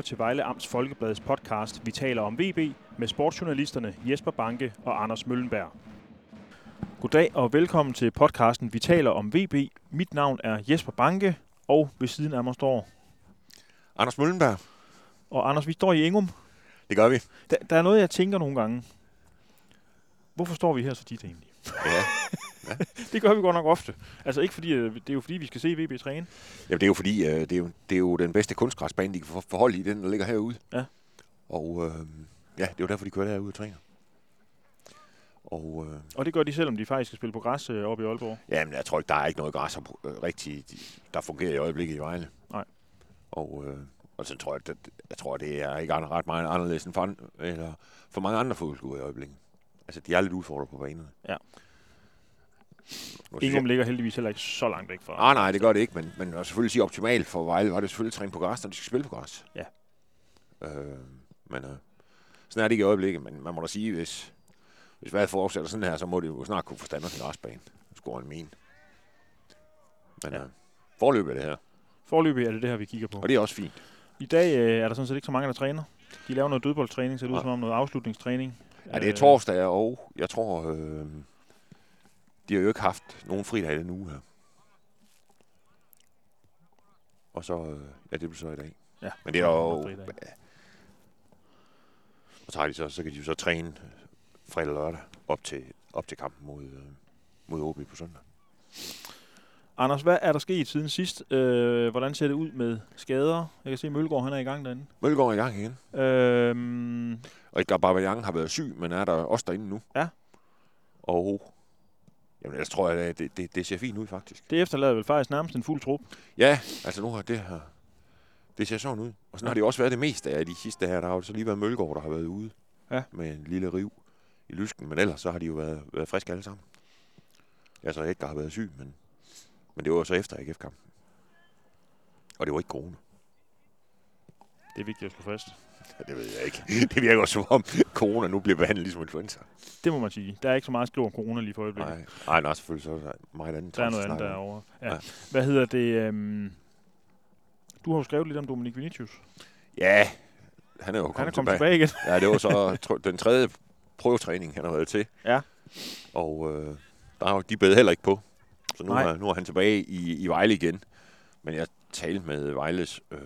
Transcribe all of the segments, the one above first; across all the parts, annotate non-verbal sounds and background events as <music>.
lytter til Vejle Amts Folkebladets podcast Vi taler om VB med sportsjournalisterne Jesper Banke og Anders Møllenberg. Goddag og velkommen til podcasten Vi taler om VB. Mit navn er Jesper Banke, og ved siden af mig står... Anders Møllenberg. Og Anders, vi står i Ingum. Det gør vi. Der, der er noget, jeg tænker nogle gange. Hvorfor står vi her så tit egentlig? <laughs> Ja. Det gør vi godt nok ofte. Altså ikke fordi, øh, det er jo fordi, vi skal se VB træne. Jamen, det er jo fordi, øh, det er jo, det er jo den bedste kunstgræsbane, de kan forholde i, den der ligger herude. Ja. Og øh, ja, det er jo derfor, de kører derude og træner. Og øh, Og det gør de, selvom de faktisk skal spille på græs øh, oppe i Aalborg. jamen, jeg tror ikke, der er ikke noget græs, som, øh, rigtig, de- der fungerer i øjeblikket i Vejle. Nej. Og, øh, og så tror jeg, at, jeg tror, det er ikke ret meget anderledes end for, eller for mange andre fodboldklubber i øjeblikket. Altså, de er lidt udfordret på banerne. Ja. Ingum ligger heldigvis heller ikke så langt væk fra. Ah, nej, det gør det ikke, men, men at selvfølgelig sige optimalt for Vejle, var det selvfølgelig træne på græs, når de skal spille på græs. Ja. Øh, men øh, sådan er det ikke i øjeblikket, men man må da sige, hvis, hvis vejret fortsætter sådan her, så må det jo snart kunne få standard til græsbanen. Score en min. Men Ja. øh, forløb er det her, Forløbig er det det her, vi kigger på. og det er også fint. I dag øh, er der sådan set ikke så mange, der træner. De laver noget dødboldtræning, så det ud som om noget afslutningstræning. Ja, det er Øh, torsdag, og jeg tror, øh, de har jo ikke haft nogen fridag i den uge her. Og så, øh, ja, det bliver så i dag. Ja, Men det er jo... fridag. Og så, har de så, så kan de jo så træne øh, fredag og lørdag op til, op til kampen mod, øh, mod OB på søndag. Anders, hvad er der sket siden sidst? Øh, hvordan ser det ud med skader? Jeg kan se, at Mølgaard han er i gang derinde. Mølgaard er i gang igen. Øh, Og Edgar Barbajang har været syg, men er der også derinde nu. Ja. Og jamen, ellers tror jeg, at det, det, det ser fint ud faktisk. det efterlader vel faktisk nærmest en fuld trup. Ja, altså nu har det her... Det ser sådan ud. Og sådan Ja. har det også været det meste af de sidste her. Der har jo så lige været Mølgaard, der har været ude Ja. med en lille riv i lysken. Men ellers så har de jo været, været friske alle sammen. Ja, så Edgar har været syg, men, men det var så efter AGF-kampen. Og det var ikke corona. Det er vigtigt at slå fast. <laughs> Ja, det ved jeg ikke. <laughs> Det virker også som om corona nu bliver behandlet ligesom influenza. Det må man sige. Der er ikke så meget skriv om corona lige for øjeblikket. Nej, nej, nej, selvfølgelig så er der meget andet. Der er noget at andet derovre. Ja. Ja. Hvad hedder det? Øhm, du har jo skrevet lidt om Dominik Vinicius. Ja, han er jo Han er kommet kommet tilbage. tilbage igen. Ja, det var så <laughs> den tredje prøvetræning, han har været til. Ja. Og øh, der er jo, de bed heller ikke på. Så nu, Nej. er, nu er han tilbage i, i Vejle igen. Men jeg talte med Vejles øh,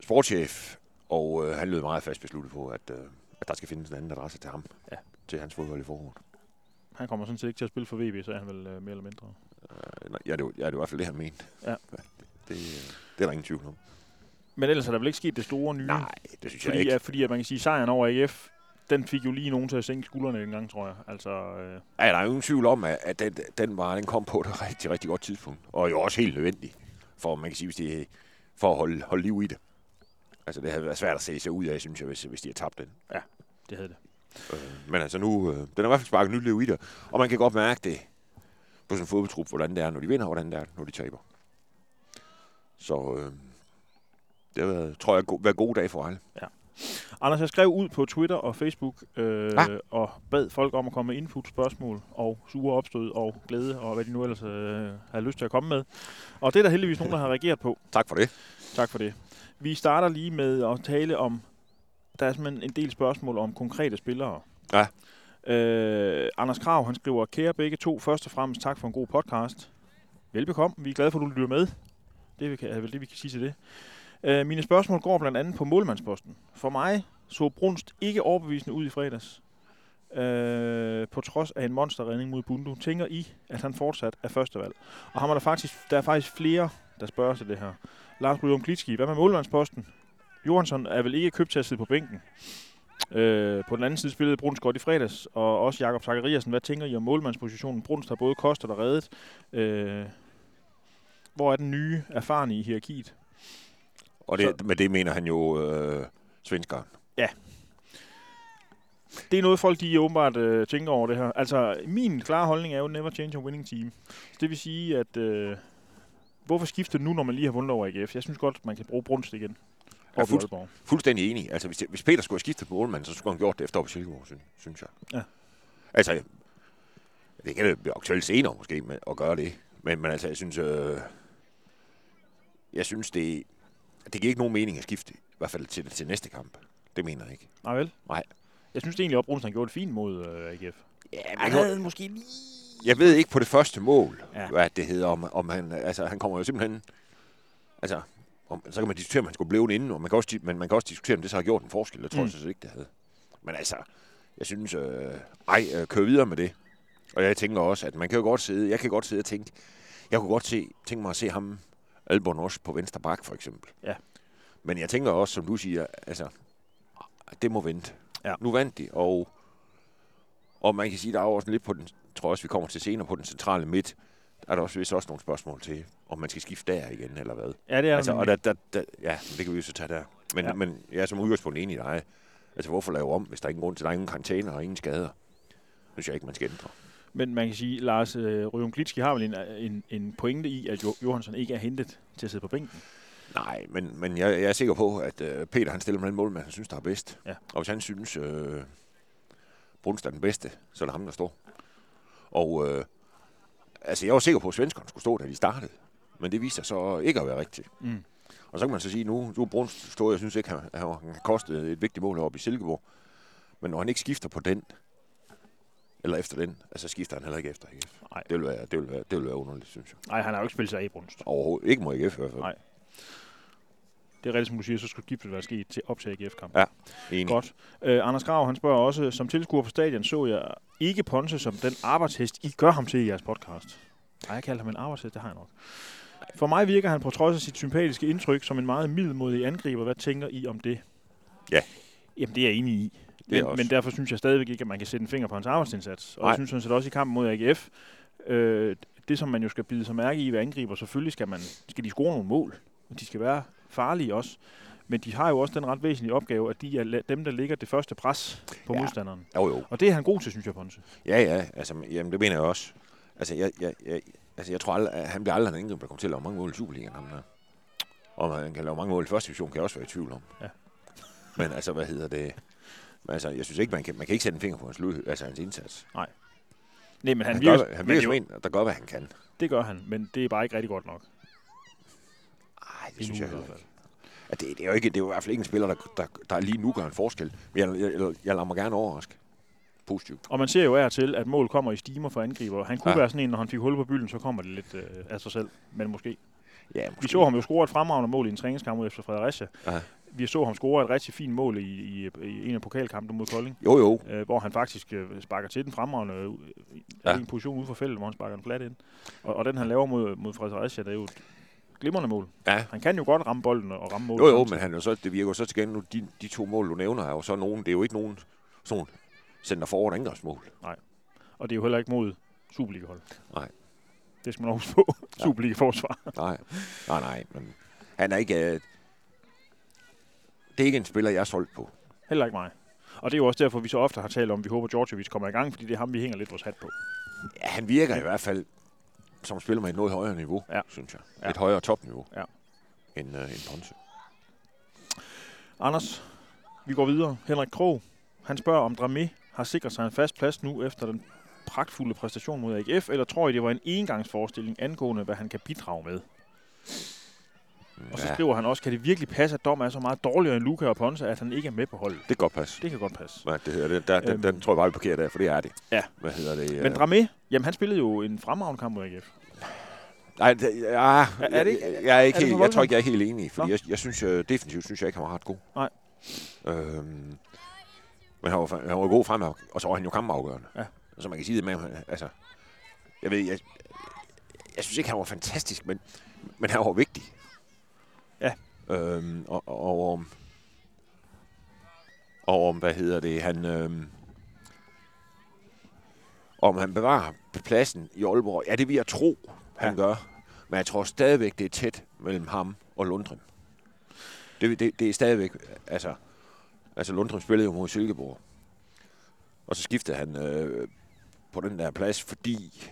sportschef, og øh, han lød meget fast besluttet på, at, øh, at der skal findes en anden adresse til ham. Ja. Til hans fodbold i foråret. Han kommer sådan set ikke til at spille for VB, så er han vel øh, mere eller mindre. Øh, nej, ja, det, var, ja, det var i hvert fald det, han mente. Ja. <laughs> Det, det, øh, det er der ingen tvivl om. Men ellers er der vel ikke sket det store nye? Nej, det synes jeg fordi, ikke. at, fordi at man kan sige, at sejren over AGF, den fik jo lige nogen til at sænke skuldrene en gang, tror jeg. Altså, øh, Ja, der er ingen tvivl om, at, at den, den, var, den kom på et rigtig, rigtig godt tidspunkt. Og jo også helt nødvendig, for man kan sige, hvis de, for at holde, holde liv i det. Altså, det havde været svært at se sig ud af, synes jeg, hvis, hvis de havde tabt den. det havde det. Øh, men altså nu, øh, den har i hvert fald sparket nyt liv i det. Og man kan godt mærke det på sådan en fodboldtrup, hvordan det er, når de vinder, og hvordan det er, når de taber. Så øh, det har været, tror jeg, go- været gode dage for alle. Anders, jeg skrev ud på Twitter og Facebook øh, Ah. og bad folk om at komme med input, spørgsmål og sure opstød og glæde og hvad de nu ellers øh, har lyst til at komme med. Og det er der heldigvis nogen, der har reageret på. <laughs> Tak for det. Tak for det. Vi starter lige med at tale om, der er simpelthen en del spørgsmål om konkrete spillere. Ja. Øh, Anders Krav, han skriver, kære begge to, først og fremmest tak for en god podcast. Velbekomme, vi er glade for, at du lytter med. Det er vel det, vi kan sige til det. Øh, mine spørgsmål går blandt andet på målmandsposten. For mig så Brunst ikke overbevisende ud i fredags. Øh, på trods af en monsterredning mod Bundu. Tænker I, at han fortsat er førstevalg? Og har man der, faktisk, der er faktisk flere, der spørger til det her. Lars Rydum Klitski, hvad med målmandsposten? Johansson er vel ikke købt til at sidde på bænken. Øh, på den anden side spillede Bruns godt i fredags, og også Jakob Zachariasen. Hvad tænker I om målmandspositionen? Bruns har både kostet og reddet. Øh, hvor er den nye erfarne i hierarkiet? Og det, med det mener han jo øh, svenskeren. Det er noget, folk de åbenbart øh, tænker over det her. Altså, min klare holdning er jo never change a winning team. Så det vil sige, at øh, hvorfor skifte nu, når man lige har vundet over AGF? Jeg synes godt, man kan bruge Brunst igen. Ja, i fuldst- Aalborg. Fuldstændig enig. Altså, hvis, det, hvis Peter skulle have skiftet på målmanden, så skulle han gjort det efter op i Silkeborg, synes, synes jeg. Ja. Altså, det kan det blive aktuelt senere måske med at gøre det. Men, men altså, jeg synes, øh, jeg synes det, det giver ikke nogen mening at skifte, i hvert fald til, til næste kamp. Det mener jeg ikke. Nej vel? Nej. Jeg synes egentlig, at Brunsen har gjort det fint mod øh, AGF. Ja, Han havde måske lige... Jeg ved ikke på det første mål, Ja. hvad det hedder, om, om han, altså, han kommer jo simpelthen, altså, om, så kan man diskutere, om han skulle blive inden, og man kan også, men man kan også diskutere, om det så har gjort en forskel. Det tror mm. jeg så ikke, det havde. Men altså, jeg synes, øh, ej, øh, kør videre med det. Og jeg tænker også, at man kan jo godt sidde, jeg kan godt sidde og tænke, jeg kunne godt se, tænke mig at se ham, Albon også på venstre bak, for eksempel. Ja. Men jeg tænker også, som du siger, altså, det må vente. Ja. Nu vandt de, og, og man kan sige, der er også lidt på den, tror jeg også, vi kommer til senere på den centrale midt, der er der også vist også nogle spørgsmål til, om man skal skifte der igen, eller hvad. Ja, det er altså, og der, der, der, ja, det kan vi jo så tage der. Men, ja. men jeg er som udgangspunkt enig i dig. Altså, hvorfor lave om, hvis der er ingen grund til, der er ingen karantæner og ingen skader? Det synes jeg ikke, man skal ændre. Men man kan sige, at Lars øh, Glitski har vel en, en, en pointe i, at jo, Johansson ikke er hentet til at sidde på bænken. Nej, men, men jeg, jeg er sikker på, at øh, Peter han stiller med den målmand, han synes, der er bedst. Ja. Og hvis han synes, øh, Brunst er den bedste, så er det ham, der står. Og øh, altså, jeg var sikker på, at svenskerne skulle stå, da de startede. Men det viser sig så ikke at være rigtigt. Mm. Og så kan man så sige, nu, nu er Brunst stået, jeg synes ikke, han, han har kostet et vigtigt mål heroppe i Silkeborg. Men når han ikke skifter på den, eller efter den, altså skifter han heller ikke efter AGF. Nej. Det vil være, det vil være, det vil være underligt, synes jeg. Nej, han har jo ikke spillet sig af i Brunst. Overhovedet. Ikke mod AGF i hvert fald. Nej. Det er rigtigt, som du siger, så skulle skiftet være sket til, op til AGF-kampen. Ja, enig. Godt. Øh, Anders Grav, han spørger også, som tilskuer på stadion, så jeg ikke Ponce som den arbejdshest, I gør ham til i jeres podcast. Nej, jeg kalder ham en arbejdshest, det har jeg nok. For mig virker han på trods af sit sympatiske indtryk som en meget middelmodig angriber. Hvad tænker I om det? Ja. Jamen, det er jeg enig i. Det Men, også. men derfor synes jeg stadigvæk ikke, at man kan sætte en finger på hans arbejdsindsats. Og Nej. jeg synes sådan set også i kampen mod AGF, øh, det som man jo skal bide sig mærke i ved angriber, selvfølgelig skal, man, skal de score nogle mål. Og de skal være farlige også. Men de har jo også den ret væsentlige opgave, at de er dem, der ligger det første pres på ja. Modstanderen. Jo, jo. Og det er han god til, synes jeg, Ponce. Ja, ja. Altså, jamen, det mener jeg også. Altså, jeg, jeg, jeg, altså, jeg tror aldrig, at han bliver aldrig en der kommer til at lave mange mål i Superligaen. Ham der. Om han kan lave mange mål i første division, kan jeg også være i tvivl om. Ja. Men altså, hvad hedder det? Men altså, jeg synes ikke, man kan, man kan ikke sætte en finger på hans, lød, altså hans indsats. Nej, men han, Han, virker, gør, han virker som en, der gør, hvad han kan. det gør han, men det er bare ikke rigtig godt nok. Ej, det Endnu synes jeg heller ikke. Ja, det, det, er jo ikke, det er jo i hvert fald ikke en spiller, der, der, der lige nu gør en forskel. Men jeg, jeg, jeg, jeg lader mig gerne overraske. Positivt. Og man ser jo af til, at mål kommer i stimer for angriber. Han kunne ja. Være sådan en, når han fik hul på bylden, så kommer det lidt øh, af sig selv. Men måske. Ja, Vi så ham jo score et fremragende mål i en træningskamp mod efter Fredericia. Ja. Vi så ham score et rigtig fint mål i, i, i en af pokalkampene mod Kolding, Jo, jo. øh, hvor han faktisk øh, sparker til den fremragende øh, i Ja. en position ude for feltet, hvor han sparker den flat ind. Og, og den han laver mod, mod Fredericia, det er jo et glimrende mål. Ja, Han kan jo godt ramme bolden og ramme målet. Jo, jo, samtidig. men han er så, det virker jo så til gengæld nu, de, de to mål, du nævner, er jo så nogen, det er jo ikke nogen sådan center forward angrebsmål. Og det er jo heller ikke mod Superliga-hold. Nej. Det skal man også på. Ja. Superliga-forsvar. Nej, nej, nej, men han er ikke, øh, det er ikke en spiller, jeg er solgt på. Heller ikke mig. Og det er jo også derfor, vi så ofte har talt om, at vi håber, at Djordjevic kommer i gang, fordi det er ham, vi hænger lidt vores hat på. Ja, han virker i hvert fald som spiller med et noget højere niveau, Ja. synes jeg. Ja. Et højere topniveau Ja. end, øh, end Ponce. Anders, vi går videre. Henrik Krog, han spørger, om Dramé har sikret sig en fast plads nu efter den pragtfulde præstation mod AGF, eller tror I, det var en engangsforestilling angående, hvad han kan bidrage med? Og så Ja, skriver han også, kan det virkelig passe, at Dom er så meget dårligere end Luca og Ponce, at han ikke er med på holdet? det kan godt passe. Det kan godt passe. Nej, det, det, der, den, Øhm. den tror jeg bare, vi parkerer der, for det er det. Ja. Hvad hedder det? Men øh, Dramé, jamen han spillede jo en fremragende kamp mod AGF. Nej, det, ja, er det ikke- jeg, jeg, er ikke er det helt, for jeg tror ikke, jeg er helt enig, Nå. jeg, jeg synes, uh, definitivt synes jeg ikke, han var ret god. Nej. Øhm, men han var, han var god frem, og så var han jo kampafgørende. Ja. Så man kan sige det med, altså, jeg ved, jeg, jeg synes ikke, han var fantastisk, men, men han var vigtig. Øhm, og, og, om- og om, hvad hedder det, han, øhm, om han bevarer pladsen i Aalborg. Ja, det vil jeg tro, han Ja. gør. Men jeg tror stadigvæk, det er tæt mellem ham og Lundgren. Det, det, det er stadigvæk, altså, altså Lundgren spillede jo mod Silkeborg. Og så skiftede han øh, på den der plads, fordi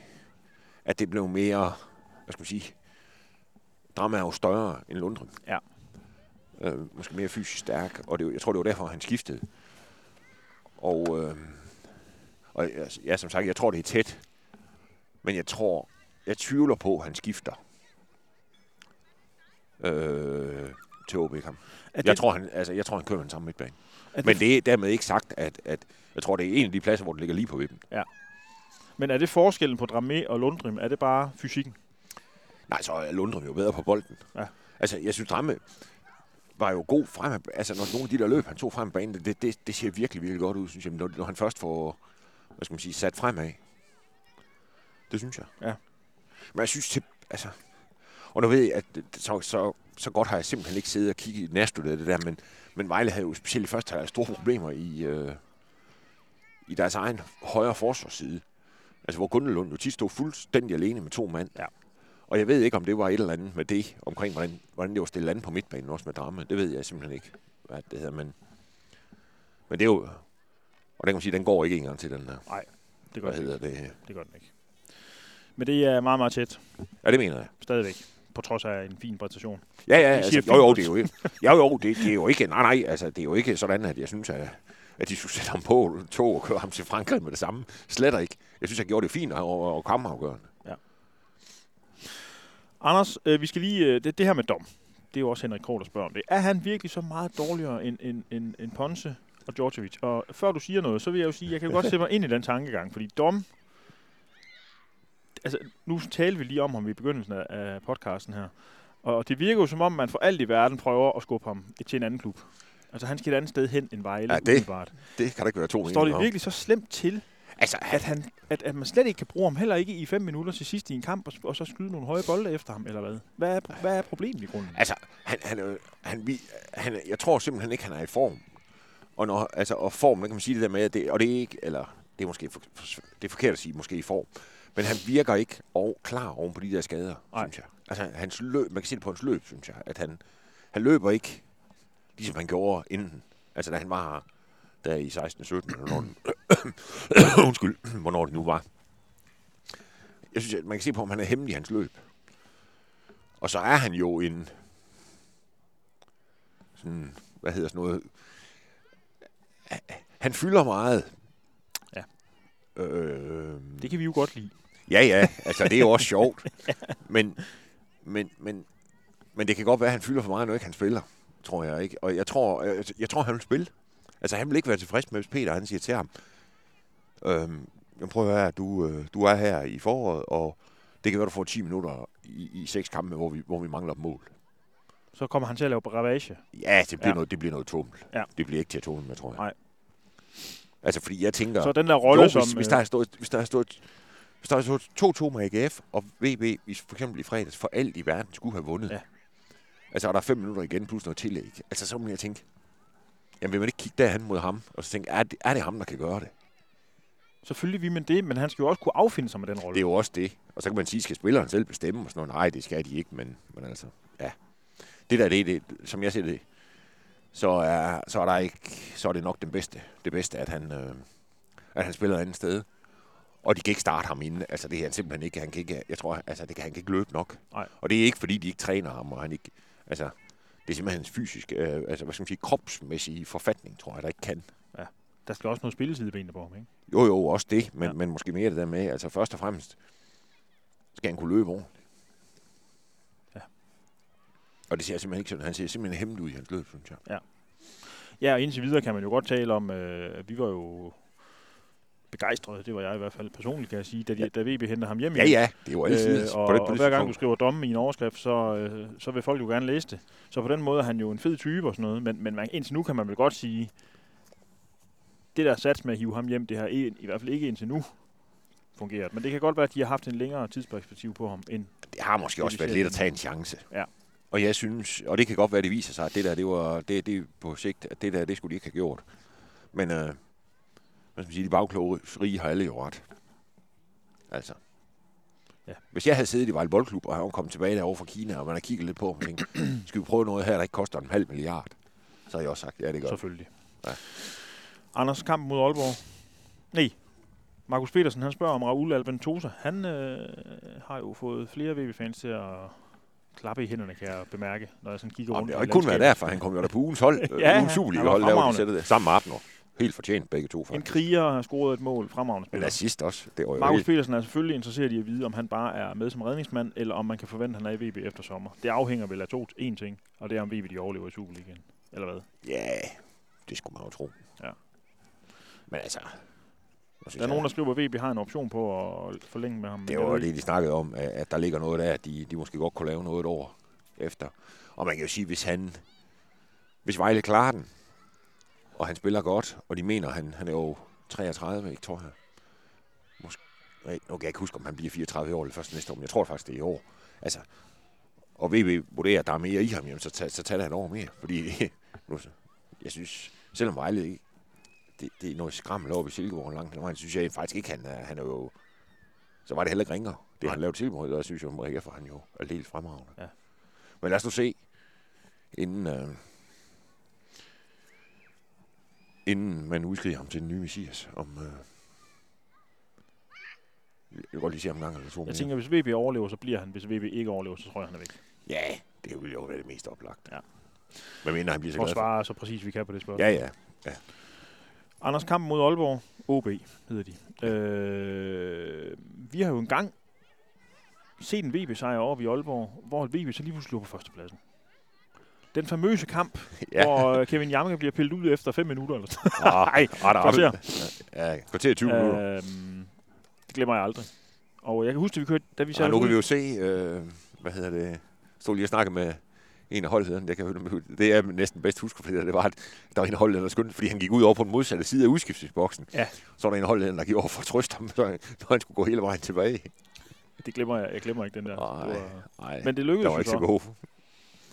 at det blev mere, hvad skal man sige, Drama er jo større end Lundgren. Ja. Øh, måske mere fysisk stærk, og det, jeg tror, det var derfor, han skiftede. Og, øh, og ja, som sagt, jeg tror, det er tæt. Men jeg tror, jeg tvivler på, at han skifter øh, til OB kamp. Jeg tror, han, altså, jeg tror, han kører den samme midtbane. er Men det er dermed ikke sagt, at, at jeg tror, det er en af de pladser, hvor det ligger lige på vippen. men er det forskellen på Dramé og Lundrim? Er det bare fysikken? Nej, så er Lundrum jo bedre på bolden. Ja. Altså, jeg synes, Dramme var jo god frem. Altså, når nogle af de der løb, han tog frem på banen, det, det, det ser virkelig, virkelig godt ud, synes jeg, når, når han først får, hvad skal man sige, sat fremad. Det synes jeg. Ja. Men jeg synes, til, altså, og nu ved jeg, at så, så, så godt har jeg simpelthen ikke siddet og kigget nærstuderet det der, men, men Vejle havde jo specielt i første halvleg store problemer i, øh, i deres egen højre forsvarsside. Altså, hvor Gundelund jo tit stod fuldstændig alene med to mand. Ja. Og jeg ved ikke, om det var et eller andet med det, omkring hvordan, hvordan det var stillet an på midtbanen, også med drama. Det ved jeg simpelthen ikke, hvad det hedder, men, men det er jo... Og den kan man sige, den går ikke engang til den der. Det gør Hvad den hedder ikke. det? Det gør den ikke. Men det er meget, meget tæt. Ja, det mener jeg. Stadigvæk. På trods af en fin præstation. Ja, ja, altså, jo, jo, det er jo ikke, jo, jo, det, det, er jo ikke, nej, nej, altså, det er jo ikke sådan, at jeg synes, at, at de skulle sætte ham på tog og køre ham til Frankrig med det samme. Slet ikke. Jeg synes, jeg gjorde det fint og, og kammerafgørende. Anders, øh, vi skal lige... Øh, det, det her med dom. Det er jo også Henrik Kroh, der spørger om det. Er han virkelig så meget dårligere end, end, end, end Ponce og Djordjevic? Og før du siger noget, så vil jeg jo sige, jeg kan jo godt <laughs> sætte mig ind i den tankegang, fordi dom... Altså, nu talte vi lige om ham i begyndelsen af, af podcasten her. Og det virker jo som om, man for alt i verden prøver at skubbe ham til en anden klub. Altså, han skal et andet sted hen end Vejle, Ja, det. Det kan der ikke være to Står det virkelig så slemt til, Altså, at, han, at, at man slet ikke kan bruge ham, heller ikke i fem minutter til sidst i en kamp, og, og så skyde nogle høje bolde efter ham, eller hvad? Hvad er, hvad er problemet i grunden? Altså, han, han, jo- han, vi, han, jeg tror simpelthen ikke, han er i form. Og, når, altså, og form, der kan man sige det der med, at det, og det er ikke, eller det er måske for, det er forkert at sige, måske i form, men han virker ikke og, klar oven på de der skader, Nej. synes jeg. Altså, hans løb, man kan se det på hans løb, synes jeg, at han, han løber ikke, ligesom han gjorde inden. Altså, da han var der i 16-17, eller når, <coughs> undskyld, hvornår det nu var. Jeg synes, at man kan se på, om han er hemmelig i hans løb. Og så er han jo en, sådan, hvad hedder sådan noget, han fylder meget. Ja. Øh, Det kan vi jo godt lide. Ja, ja, altså det er jo også <laughs> sjovt. Men, men, men, men det kan godt være, at han fylder for meget, når ikke han spiller, tror jeg ikke. Og jeg tror, jeg, jeg tror han vil spille. Altså han vil ikke være tilfreds med, hvis Peter han siger til ham, øhm, jeg prøver at høre, du, øh, du er her i foråret, og det kan være, du får 10 minutter i, i seks kampe, hvor vi, hvor vi mangler et mål. Så kommer han til at lave ravage. Ja, det bliver, Ja. Noget, det bliver noget tummel. Ja. Det bliver ikke til at tummel med, tror jeg. Nej. Altså, fordi jeg tænker... Så den der rolle, jo, som... hvis, hvis, der stået, hvis der har stået hvis der har stået 2-2 med AGF, og VB, hvis for eksempel i fredags, for alt i verden skulle have vundet. Ja. Altså, og der er fem minutter igen, plus noget tillæg. Altså, så må jeg tænke, jamen vil man ikke kigge derhen mod ham, og så tænke, er det, er det ham, der kan gøre det? Selvfølgelig vil man det, men han skal jo også kunne affinde sig med den rolle. Det er jo også det. Og så kan man sige, skal spilleren selv bestemme? Og sådan noget. Nej, det skal de ikke, men, men altså, ja. Det der, det, er det, som jeg ser det, så er, så er, der ikke, så er det nok den bedste, det bedste, at han, øh, at han spiller et andet sted. Og de kan ikke starte ham inden. Altså, det er han simpelthen ikke. Han kan ikke, jeg tror, altså, det kan, han kan ikke løbe nok. Nej. Og det er ikke, fordi de ikke træner ham, og han ikke, altså, det er simpelthen hans fysiske, øh, altså, hvad skal man sige, kropsmæssige forfatning, tror jeg, der ikke kan. Der skal også noget spilletid på ham, ikke? Jo, jo, også det, men, Ja. ja. men måske mere det der med, altså først og fremmest skal han kunne løbe ordentligt. Ja. Og det ser simpelthen ikke sådan. Han ser simpelthen hemmeligt ud i hans løb, synes jeg. Ja, og indtil videre kan man jo godt tale om, øh, vi var jo begejstrede, det var jeg i hvert fald personligt, kan jeg sige, da, de, da VB henter ham hjem Ja, igen. ja, det er jo altid Øh, på og, det, og på det hver gang du skriver domme i en overskrift, så, øh, så vil folk jo gerne læse det. Så på den måde er han jo en fed type og sådan noget, men, men man, indtil nu kan man vel godt sige, det der sats med at hive ham hjem, det har i, i hvert fald ikke indtil nu fungeret. Men det kan godt være, at de har haft en længere tidsperspektiv på ham, end Det har måske det, også været lidt at tage en chance. Ja. Og jeg synes, og det kan godt være, at det viser sig, at det der, det var det, det på sigt, at det der, det skulle de ikke have gjort. Men, øh, hvad skal man sige, de bagkloge rige har alle jo ret. Altså. Ja. Hvis jeg havde siddet i Vejle Boldklub, og han kommet tilbage derovre fra Kina, og man har kigget lidt på, og tænkt, <clears throat> skal vi prøve noget her, der ikke koster en halv milliard? Så har jeg også sagt, ja, det gør selvfølgelig. Ja. Anders, kampen mod Aalborg. Nej, Markus Petersen, han spørger om Raul Albentosa. Han øh, har jo fået flere VB-fans til at klappe i hænderne, kan jeg bemærke, når jeg sådan kigger Jamen, rundt. det har ikke kun været derfor, han kom jo der på ugens hold, <laughs> Ja, ja, ugens hold, der var de sættet der, sammen med Abner. Helt fortjent begge to, En faktisk. kriger har scoret et mål, fremragende Men spiller. assist også. Det var jo Markus helt... Petersen er selvfølgelig interesseret i at vide, om han bare er med som redningsmand, eller om man kan forvente, at han er i VB efter sommer. Det afhænger vel af to, én ting, og det er, om VB de overlever i Superligaen. Eller hvad? Ja, det skulle man jo tro. Ja. Men altså... synes, Der er nogen, der skriver, at VB har en option på at forlænge med ham. men Det var det, de snakkede om, at at der ligger noget der, at de, de måske godt kunne lave noget et år efter. Og man kan jo sige, hvis han, hvis Vejle klarer den, og han spiller godt, og de mener, han, han er jo 33, ikke, tror jeg. Måske, nej, nu kan jeg ikke huske, om han bliver 34 år eller først næste år, men jeg tror faktisk, det er i år. Altså, og VB vurderer, at der er mere i ham, jamen, så, tager, så tager han over mere. Fordi, <laughs> nu, jeg synes, selvom Vejle ikke, det, det er noget skrammel over i Silkeborg langt ad vejen, synes jeg faktisk ikke, han er, han er jo så var det heller ikke ringere. Det Nej. han lavede tilbud, og synes jeg, Maria for han jo er helt fremragende. Ja. Men lad os nu se, inden, øh, inden man udskriver ham til den nye Messias, om... Øh, jeg vil godt lige se ham en gang eller to Jeg mere. tænker, hvis VB overlever, så bliver han. Hvis VB ikke overlever, så tror jeg, han er væk. Ja, det vil jo være det mest oplagt. Ja. Hvad mener han bliver så glad for? svare så præcis vi kan på det spørgsmål. Ja, ja. Anders Kamp mod Aalborg. OB hedder de. Øh, vi har jo engang set en VB-sejr over i Aalborg, hvor VB så lige pludselig lå på førstepladsen. Den famøse kamp, <laughs> Ja. hvor øh, Kevin Jamke bliver pillet ud efter 5 minutter. Eller. Ah, <laughs> Nej, ah, der kvarter. Ja, kvarter 20 minutter. Øhm, det glemmer jeg aldrig. Og jeg kan huske, at vi kørte, da vi satte nu kan vi jo se, øh, hvad hedder det, stod lige og snakke med en af holdlederne, jeg kan høre det er næsten bedst huske, fordi det var, at der var en af holdlederne, der skyndte, fordi han gik ud over på den modsatte side af udskiftningsboksen. Ja. Så var der en af holdlederne, der gik over for at trøste ham, <laughs> så, når han skulle gå hele vejen tilbage. Det glemmer jeg. Jeg glemmer ikke den der. Nej, Det var, men det lykkedes var jo ikke så så. god.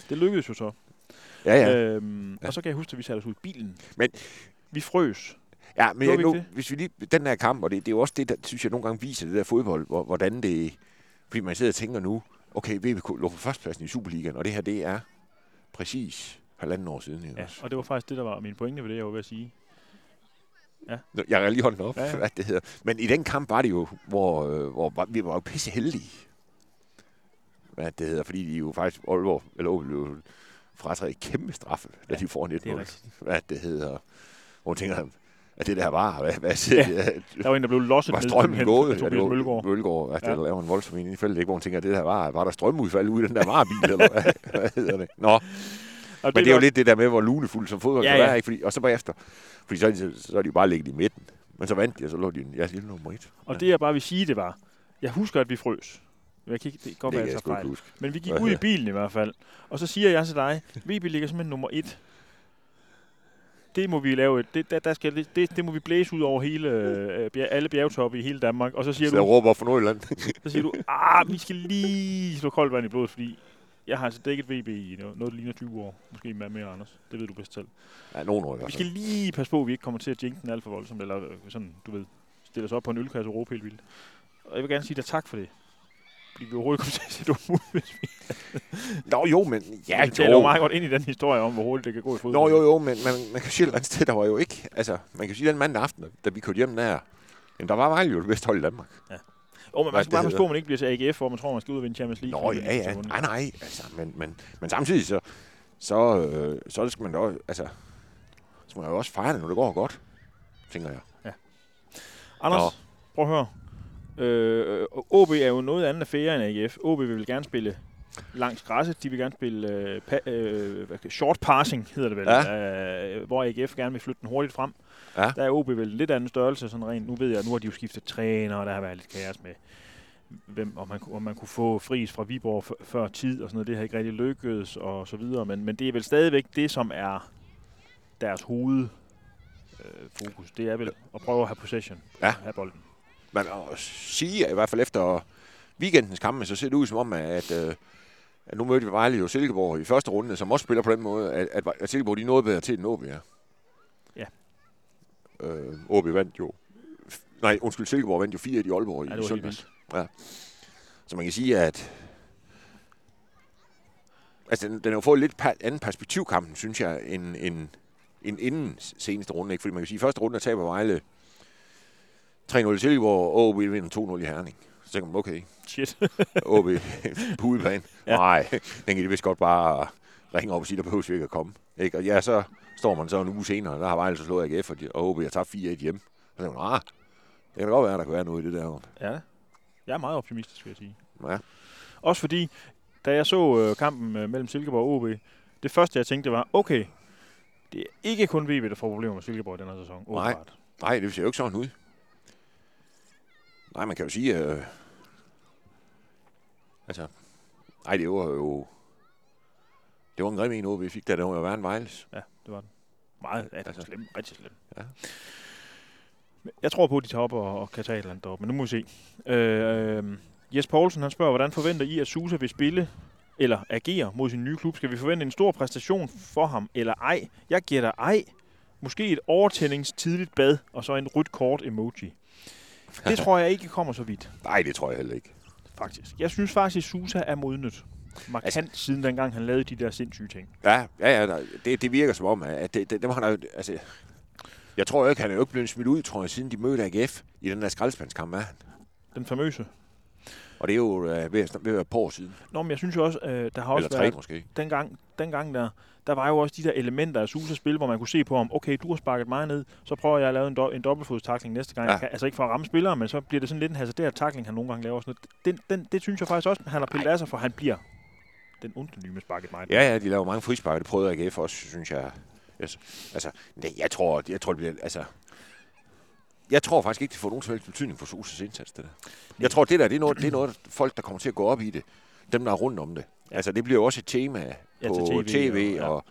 Det lykkedes jo så. Ja, ja. Øhm, Ja. Og så kan jeg huske, at vi satte os ud i bilen. Men- vi frøs. Ja, men jeg, nu, ikke hvis vi lige, den der kamp, og det, det er jo også det, der synes jeg nogle gange viser det der fodbold, hvor, hvordan det, fordi man sidder og tænker nu, okay, VBK lå på førstepladsen i Superligaen, og det her, det er præcis halvanden år siden. Ja, også? og det var faktisk det, der var min pointe ved det, jeg var ved at sige. Nå, Jeg har lige holdt op, Ja, ja, ja. ja. hvad det hedder. Men i den kamp var det jo, hvor, øh, hvor vi var jo pisse heldige. Hvad det hedder, fordi de jo faktisk, Aalborg, eller Aalborg et kæmpe straffe, da Ja, de får en Det er 1 rigtigt. Hvad det hedder. Hvor tænker, at det der var, hvad, hvad siger Ja. det? Der var en, der blev losset var ned strømmen simpelthen gået? Ja, det var Mølgaard. Mølgaard, at Ja. der laver en voldsom ind i feltet, ikke? hvor man tænker, at det der var, var der strømudfald ude i den der varebil, eller hvad, <laughs> hvad hedder det? Nå, Og men det er jo lidt det der med, hvor lunefuld som fodbold Ja, kan ja. være, ikke? Fordi, og så bagefter, fordi så så, så er de jo bare ligget i midten. Men så vandt de, og så lå de ja, lille nummer et. Og det, jeg bare vil sige, det var, jeg husker, at vi frøs. Jeg kan ikke, det sgu ikke fejl. huske. Men vi gik ud i <laughs> bilen i hvert fald. Og så siger jeg til dig, VB ligger simpelthen nummer et. Det må vi lave, et- det, der, der skal, det, det, må vi blæse ud over hele, øh, bjerg, alle bjergtoppe i hele Danmark. Og så siger Så jeg du, råber for Nordjylland. <laughs> så siger du, ah, vi skal lige slå koldt vand i blodet, fordi jeg har altså dækket VB i noget, noget der ligner 20 år. Måske mere, mere Anders. Det ved du bedst selv. ja, nogen år i Vi hvert skal fald. lige passe på, at vi ikke kommer til at jinke den alt for voldsomt, eller øh, sådan, du ved, stille os op på en ølkasse og råbe helt vildt. Og jeg vil gerne sige dig tak for det. Vi overhovedet kommer til at hvis vi <laughs> Nå jo, men ja, det taler jo meget godt ind i den historie om, hvor hurtigt det kan gå i fodbold. Nå jo, jo, men man, man kan sige et eller andet sted, der var jo ikke, altså, man kan sige den mandag aften, da vi kørte hjem der, jamen der var Vejle jo det bedste hold i Danmark. Oh, men Hvad man skal bare passe på, at man ikke bliver til AGF, hvor man tror, man skal ud og vinde Champions League. Nå, ja, man ja. Nej, nej. Altså, men, men, men samtidig så, så, øh, så skal man da også, altså, så må man jo også fejre det, når det går godt, tænker jeg. Anders, prøv at høre. Øh, OB er jo noget andet affære end AGF. OB vil gerne spille langs græsset. De vil gerne spille øh, pa- øh, short passing, hedder det vel. Ja. Øh, hvor AGF gerne vil flytte den hurtigt frem. Ja. Der er OB vel lidt anden størrelse, sådan rent. Nu ved jeg, nu har de jo skiftet træner, og der har været lidt kaos med, hvem, om, man, kunne- om man kunne få fris fra Viborg f- før tid og sådan noget. Det har ikke rigtig lykkedes og så videre. Men, men det er vel stadigvæk det, som er deres hoved øh, fokus. Det er vel at prøve at have possession. Ja. Have bolden. Man at sige, at i hvert fald efter weekendens kampe, så ser det ud som om, at, øh, at nu mødte vi Vejle jo Silkeborg i første runde, som også spiller på den måde, at, at, at Silkeborg de er noget bedre til, end OB er. Ja. Øh, OB vandt jo, nej, undskyld, Silkeborg vandt jo 4 i Aalborg Ja, i søndags. Ja. Så man kan sige, at altså, den, den har fået lidt anden perspektiv kampen, synes jeg, end, end, end inden seneste runde. Ikke? Fordi man kan sige, at første runde taber Vejle 3-0 i Silkeborg, og OB vinder 2-0 i Herning. Så tænker man, okay, Shit. <laughs> OB <laughs> på udebane. Ja. Nej, den kan de vist godt bare ringe op og sige, der behøver vi ikke at komme. Ikke? Og ja, så står man så en uge senere, der har Vejle så slået AGF, og, de, og håber, jeg tager 4-1 hjem. Så tænker man, ah, det kan da godt være, der kan være noget i det der. Ja, jeg er meget optimistisk, vil jeg sige. Ja. Også fordi, da jeg så øh, kampen øh, mellem Silkeborg og OB, det første, jeg tænkte, var, okay, det er ikke kun VB, der får problemer med Silkeborg i den her sæson. Nej. Nej, det ser jo ikke sådan ud. Nej, man kan jo sige, øh, altså, nej, det var jo, det var en grim en, OB fik, da det var jo værre Vejles. Ja, det var den. Meget, ja, Altså. slemt, rigtig slemt. Ja. Jeg tror på, at de tager op og, og kan tage et eller andet deroppe, men nu må vi se. Øh, øh, Jes Poulsen, han spørger, hvordan forventer I, at Susa vil spille eller agere mod sin nye klub? Skal vi forvente en stor præstation for ham, eller ej? Jeg giver dig ej. Måske et overtændingstidligt bad, og så en rødt kort emoji. Det tror jeg ikke kommer så vidt, Nej, det tror jeg heller ikke. faktisk. Jeg synes faktisk, at Susa er modnet. Markant altså, siden dengang han lavede de der sindssyge ting. Ja, ja, ja det, det virker som om, at det, det, det var han jo, altså, jeg tror ikke, han er jo ikke blevet smidt ud, tror jeg, siden de mødte AGF i den der skraldspandskamp af han. Den famøse. Og det er jo øh, ved, at, ved at være et par år siden. Nå, men jeg synes jo også, øh, der har også Eller tre været, måske. dengang, dengang der, der var jo også de der elementer af Susas spil, hvor man kunne se på ham, okay, du har sparket mig ned, så prøver jeg at lave en, do- en dobbeltfodstakling næste gang. Ja. Ja. Kan, altså ikke for at ramme spillere, men så bliver det sådan lidt en hasarderet takling, han nogle gange laver. Sådan noget. Den, den, det synes jeg faktisk også, han har pillet af sig, for han bliver den med sparket mig. Ja, ja, de laver mange frispark. Det prøvede AGF også, synes jeg. Yes. Altså, nej, jeg tror, jeg tror, det bliver, altså, jeg tror faktisk ikke, det får nogen som helst betydning for Susas indsats, det der. Jeg tror, det der, det er, noget, det er noget, folk, der kommer til at gå op i det. Dem, der er rundt om det. Ja. Altså, det bliver også et tema Ja, på TV, TV og- og,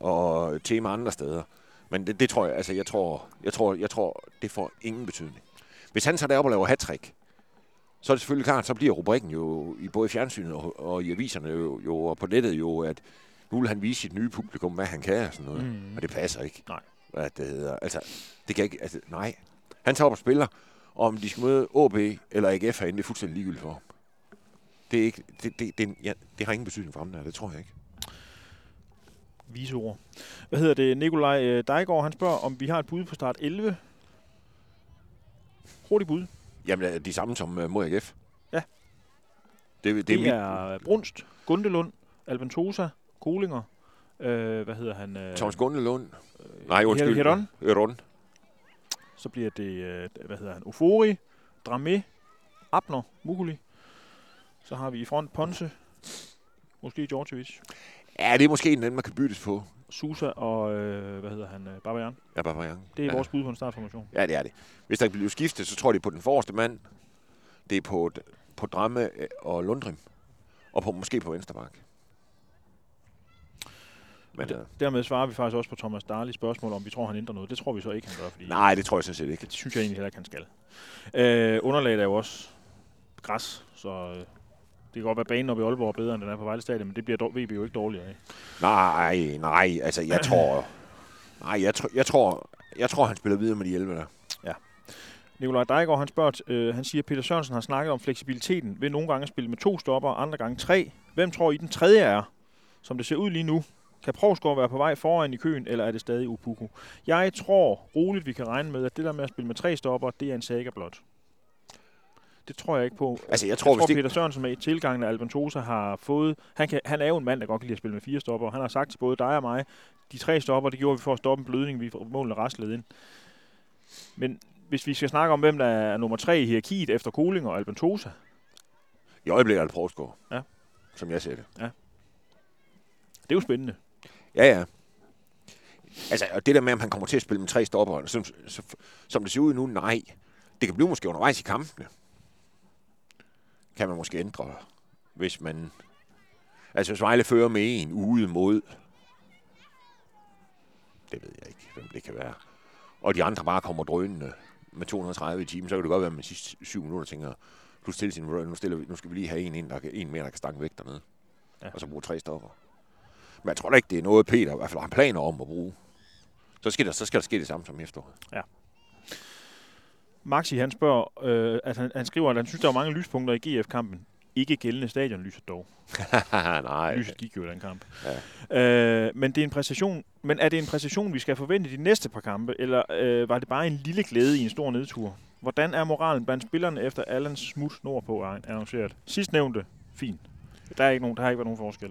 og, og tema andre steder. Men det, det tror jeg, altså, jeg tror, jeg tror, jeg tror, det får ingen betydning. Hvis han tager derop og laver hat så er det selvfølgelig klart, så bliver rubrikken jo i både fjernsynet og, og i aviserne jo, jo, og på nettet jo, at nu vil han vise sit nye publikum, hvad han kan og sådan noget. Mm. Og det passer ikke. Nej. Hvad det hedder. Altså, det kan ikke, altså, nej. Han tager op og spiller, og om de skal møde AB eller AGF herinde, det er fuldstændig ligegyldigt for ham. Det, er ikke, det, det, det, ja, det har ingen betydning for ham der, det tror jeg ikke. Vise ord. Hvad hedder det? Nikolaj øh, Dejgaard, han spørger, om vi har et bud på start 11. Hurtigt bud. Jamen, det er de samme som uh, mod AGF. Ja. Det, det, Det, er, mit, er Brunst, Gundelund, Alventosa, Kolinger, øh, hvad hedder han? Øh, Thomas Gundelund. Nej, undskyld. Heron. Heron. Så bliver det, øh, hvad hedder han, Ufori, Dramé, Abner, Mukuli. Så har vi i front Ponce, måske Djordjevic, Ja, det er måske en anden, man kan byttes på. Susa og, øh, hvad hedder han, øh, Babajan. Ja, Young. Det er ja. vores bud på en startformation. Ja, det er det. Hvis der bliver skiftet, så tror er på den forreste mand. Det er på, på Dramme øh, og Lundrim. Og på, måske på venstre bak. Men, øh, Dermed svarer vi faktisk også på Thomas Darlis spørgsmål, om vi tror, han ændrer noget. Det tror vi så ikke, han gør, fordi nej, det tror jeg sådan set ikke. det synes jeg egentlig heller ikke, han skal. Øh, underlaget er jo også græs, så øh, det kan godt være, at banen oppe i Aalborg er bedre, end den er på Vejle Stadion, men det bliver VB jo ikke dårligere af. Nej, nej, altså jeg tror... Nej, jeg, tror, jeg, tror, jeg tror, han spiller videre med de 11 der. Nikolaj Dejgaard, han spørger, øh, han siger, at Peter Sørensen har snakket om fleksibiliteten ved nogle gange at spille med to stopper, andre gange tre. Hvem tror I den tredje er, som det ser ud lige nu? Kan Provsgaard være på vej foran i køen, eller er det stadig Upuku? Jeg tror roligt, vi kan regne med, at det der med at spille med tre stopper, det er en saga blot. Det tror jeg ikke på. Altså, jeg Jeg tror, tror, hvis det... Peter Sørensen med i tilgangen af Albentosa har fået... Han, kan, han er jo en mand, der godt kan lide at spille med fire stopper. Han har sagt til både dig og mig, de tre stopper, det gjorde vi for at stoppe en blødning, vi målene raslede ind. Men hvis vi skal snakke om, hvem der er nummer tre i hierarkiet efter Koling og Albentosa, I øjeblikket er det Provsgaard. Ja. Som jeg ser det. det er jo spændende. Ja, ja. Altså, og det der med, om han kommer til at spille med tre stopper, som, som, som det ser ud nu, nej. Det kan blive måske undervejs i kampene. Kan man måske ændre, hvis man... Altså, hvis Vejle fører med en ude mod... Det ved jeg ikke, hvem det kan være. Og de andre bare kommer drønende med 230 i timen, så kan det godt være, at man sidste syv minutter tænker, du stille sin, nu, stiller vi, nu skal vi lige have en, ind, der, kan- en mere, der kan stange væk dernede. Ja. Og så bruge tre stopper. Men jeg tror da ikke, det er noget, Peter i hvert fald har planer om at bruge. Så skal der, så skal der ske det samme som efteråret. Maxi, han spørger, øh, at han, han skriver, at han synes, der var mange lyspunkter i GF-kampen. Ikke gældende stadionlyset dog. <laughs> Nej. Lyset gik jo i den kamp. Ja. Øh, men, det er en præstation, men er det en præstation, vi skal forvente de næste par kampe, eller øh, var det bare en lille glæde i en stor nedtur? Hvordan er moralen blandt spillerne efter Allens smut nordpå er annonceret? Sidst nævnte, fint. Der, er ikke nogen, der har ikke været nogen forskel.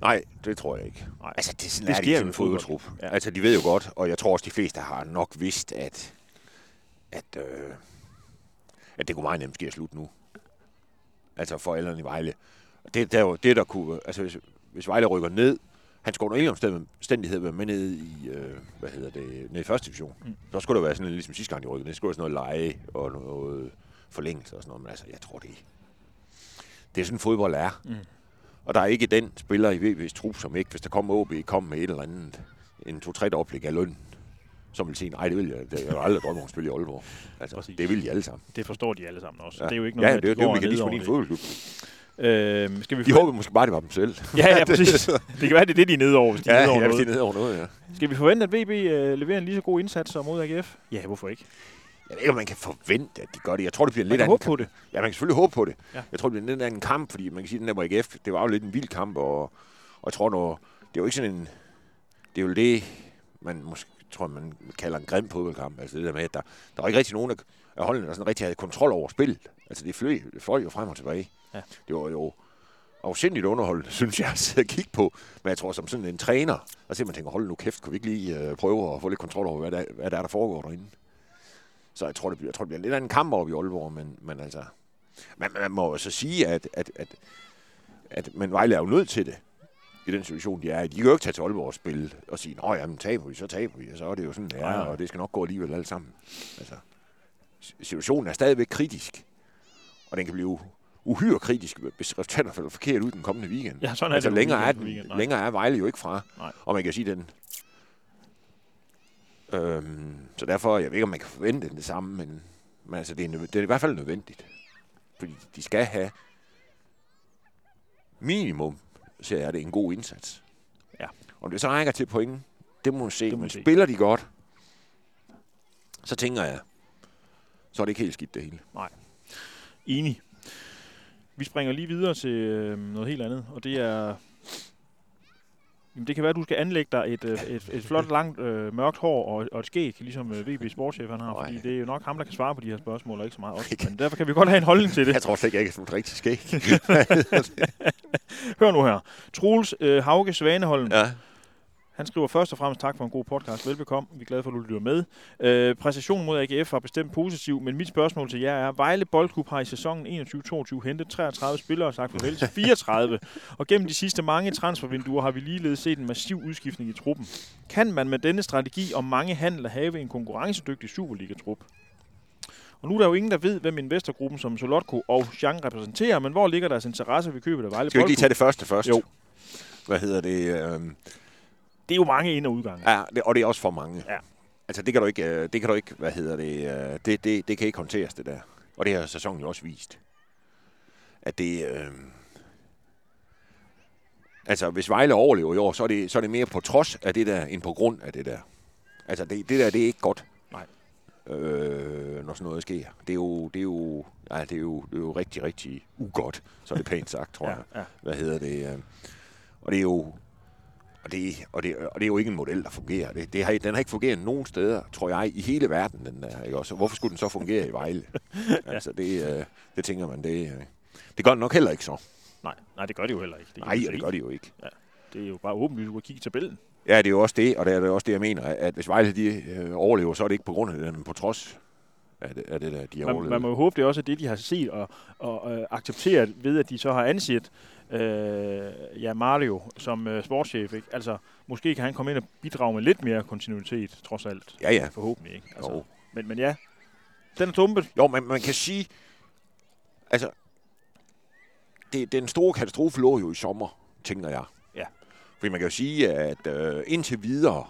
Nej, det tror jeg ikke. Nej. Altså, det, er sådan Det det er sker de jo sådan i en fodbold. fodboldtrup. Ja. Altså, de ved jo godt, og jeg tror også, de fleste har nok vidst, at, at, øh, at det kunne meget nemt ske at slutte nu. Altså, for alderen i Vejle. Det, der, er jo det, der kunne... Altså, hvis, hvis Vejle rykker ned, han skulle under ingen omstændighed være med nede i, øh, hvad hedder det, nede i første division. Mm. Så skulle der være sådan lidt ligesom sidste gang, de rykkede ned. Skulle der sådan noget leje og noget forlængelse og sådan noget. Men altså, jeg tror, det, det er sådan fodbold er. Mm. Og der er ikke den spiller i VB's trup, som ikke, hvis der kommer OB, kom med et eller andet, en to-tre oplæg af løn, som vil sige, nej, det vil jeg, det, jeg har aldrig drømme om at spille i Aalborg. Altså, Præcis. det vil de alle sammen. Det forstår de alle sammen også. Ja. Det er jo ikke noget, ja, med, det, at det, det er jo ned en over fodboldklub. det. Øh, skal vi De håber måske bare, det var dem selv. Ja, ja, præcis. <laughs> Det kan være, det er det, de er nede over, hvis de er ja, nede over ja, noget. de er nede over noget, ja. Skal vi forvente, at VB øh, leverer en lige så god indsats som mod AGF? Ja, hvorfor ikke? Jeg ved ikke, om man kan forvente, at de gør det. Jeg tror, det bliver Man lidt anden kamp. på det. Ja, man kan selvfølgelig håbe på det. Ja. Jeg tror, det bliver en lidt anden kamp, fordi man kan sige, at den der var AGF, det var jo lidt en vild kamp, og, og jeg tror, når, det er jo ikke sådan en... Det er jo det, man måske tror, man kalder en grim fodboldkamp. Altså det der med, at der, der var ikke rigtig nogen af holdene, der sådan rigtig havde kontrol over spillet. Altså det fløj, det fløj jo frem og tilbage. Ja. Det var jo afsindigt underholdende, <laughs> synes jeg, at sidde og kigge på. Men jeg tror, som sådan en træner, og så man tænker, hold nu kæft, kunne vi ikke lige øh, prøve at få lidt kontrol over, hvad der, hvad der er, der foregår derinde. Så jeg tror, det bliver, jeg tror, det bliver lidt af en kamp over i Aalborg, men, men altså... Man, man må jo så sige, at, at, at, at men Vejle er jo nødt til det i den situation, de er i. De kan jo ikke tage til Aalborg og spille og sige, nå jamen, taber vi, så taber vi, og så er det jo sådan, det er, nej. og det skal nok gå alligevel alt sammen. Altså, situationen er stadigvæk kritisk, og den kan blive uhyre kritisk, hvis resultaterne falder forkert ud den kommende weekend. Ja, sådan er altså, det længere, er den, længere er Vejle jo ikke fra, Nej. og man kan sige den. Øhm, så derfor, jeg ved ikke, om man kan forvente det samme, men, men altså, det, er, nød- det er i hvert fald nødvendigt. Fordi de skal have minimum, så er det en god indsats. Ja. Om det så rækker til point, det må vi se. Det må Men se. spiller de godt, så tænker jeg, så er det ikke helt skidt det hele. Enig. Vi springer lige videre til øh, noget helt andet, og det er... Jamen, det kan være, at du skal anlægge dig et, øh, et, et flot, langt, øh, mørkt hår og, og et skæg, ligesom øh, VB Sportschef han har, Nej. fordi det er jo nok ham, der kan svare på de her spørgsmål, og ikke så meget os. <laughs> Men derfor kan vi godt have en holdning til det. Jeg tror slet ikke, jeg kan sådan rigtig skæg. <laughs> Hør nu her. Troels øh, Hauge Svaneholm, ja. Han skriver først og fremmest tak for en god podcast. Velbekomme. Vi er glade for, at du lytter med. Øh, præstationen mod AGF var bestemt positiv, men mit spørgsmål til jer er, Vejle Boldklub har i sæsonen 21-22 hentet 33 spillere og sagt farvel til 34. Og gennem de sidste mange transfervinduer har vi ligeledes set en massiv udskiftning i truppen. Kan man med denne strategi og mange handler have en konkurrencedygtig Superliga-trup? Og nu er der jo ingen, der ved, hvem investorgruppen som Solotko og Jean repræsenterer, men hvor ligger deres interesse ved købet af Vejle Skal vi ikke lige Boldklub? tage det første først? Jo. Hvad hedder det? Øhm, Det er jo mange ind- og udgange. ja, det, og det er også for mange. Ja. Altså, det kan du ikke, øh, det kan du ikke hvad hedder det, øh, det, det, det kan ikke håndteres, det der. Og det har sæsonen jo også vist. At det, øh, altså, hvis Vejle overlever i år, så er, det, så er det mere på trods af det der, end på grund af det der. Altså, det, det der, det er ikke godt. Nej. Øh, når sådan noget sker. Det er jo, det er jo, ja, det er jo, det er jo rigtig, rigtig ugodt, så er det pænt sagt, tror Ja, jeg ja. hvad hedder det, øh, og det er jo, og det, og, det, og det er jo ikke en model, der fungerer. Det, det har, den har ikke fungeret nogen steder, tror jeg, i hele verden, den der, ikke også? Og hvorfor skulle den så fungere i Vejle? <laughs> Altså, det, øh, det tænker man, det, øh, det gør den nok heller ikke så. Nej, nej, det gør det jo heller ikke. Det, Nej, og det gør de jo ikke. det er jo bare åbenlyst, kan kigge i tabellen. Ja, det er jo også det, og det er det også det, jeg mener, at hvis Vejle de, øh, overlever, så er det ikke på grund af det, men på trods af det, af det der, de har Man, overlevet. man må jo håbe, det også er det, de har set og, og øh, accepteret ved, at de så har ansat øh, ja, Mario som øh, sportschef. Ikke? Altså, måske kan han komme ind og bidrage med lidt mere kontinuitet, trods alt. Ja, ja. Forhåbentlig, ikke? Altså, Jo. men, men ja, den er dumpet. Jo, men man kan sige, altså, det, den store katastrofe lå jo i sommer, tænker jeg. Ja. Fordi man kan jo sige, at øh, indtil videre,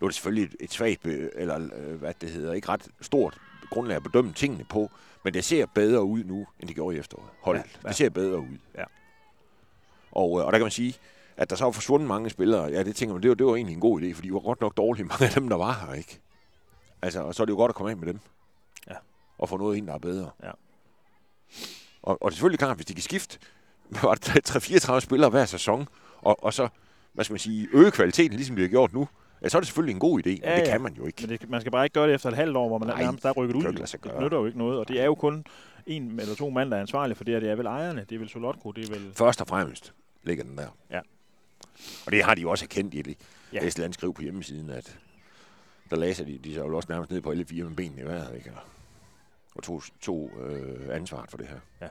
er det selvfølgelig et, et svagt, eller øh, hvad det hedder, ikke ret stort grundlag at bedømme tingene på, men det ser bedre ud nu, end det gjorde i efteråret. Hold, ja. ja. det ser bedre ud. Ja. Og, øh, og der kan man sige, at der så er forsvundet mange spillere, ja, det tænker man, det var, det var egentlig en god idé, fordi de var godt nok dårlige, <laughs> mange af dem, der var her, ikke? Altså, og så er det jo godt at komme af med dem. Ja. Og få noget ind, der er bedre. Ja. Og, og det er selvfølgelig klart, hvis de kan skifte, hvad <laughs> var det, 3-34 spillere hver sæson, og, og så, hvad skal man sige, øge kvaliteten, ligesom de har gjort nu, ja, så er det selvfølgelig en god idé, men Ja, det ja. kan man jo ikke. Men det, man skal bare ikke gøre det efter et halvt år, hvor man Nej, nærmest der er rykket ud. Det gøre. nytter jo ikke noget, og det er jo kun en eller to mand, der er ansvarlige for det, og det er vel ejerne. Det er vel Solotko, det er vel... Først og fremmest ligger den der. Ja. Og det har de jo også erkendt i det. Ja. Ja. Estland skrev på hjemmesiden, at der læser de, de så jo også nærmest ned på alle fire med benene i vejret, ikke? Og- Og tog, tog øh, ansvaret for det her.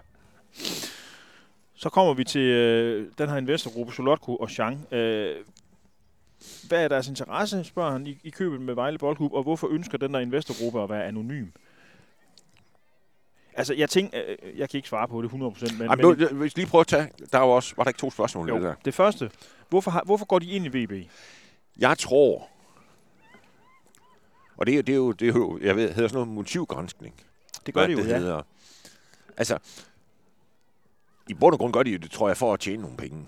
Så kommer vi til øh, den her investorgruppe, Solotko og Chang. Øh, hvad er deres interesse, spørger han, i, i købet med Vejle Boldklub, og hvorfor ønsker den der investorgruppe at være anonym? Altså, jeg tænker, øh, jeg kan ikke svare på det 100%, men, Ej, men hvis vi lige prøver at tage, der var også, var der ikke to spørgsmål det jo, der? det første, hvorfor, har, hvorfor går de ind i VB? Jeg tror, og det, er det er jo, det er jo, jeg ved, hedder sådan noget motivgranskning. Det gør hvad de jo, det ja. hedder. Altså, i bund og grund gør de det, tror jeg, for at tjene nogle penge.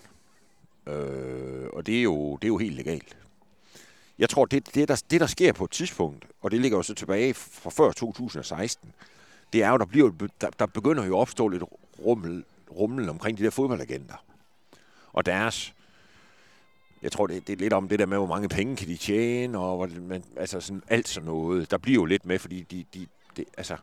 Øh, og det er, jo, det er jo helt legalt. Jeg tror, det, det, der, det, der sker på et tidspunkt, og det ligger jo så tilbage fra før 2016, det er jo, der, bliver, der, der begynder jo at opstå lidt rummel, rummel omkring de der fodboldagenter. Og deres, jeg tror, det, det er lidt om det der med, hvor mange penge kan de tjene, og hvor, men, altså sådan, alt sådan noget. Der bliver jo lidt med, fordi de, de, de altså,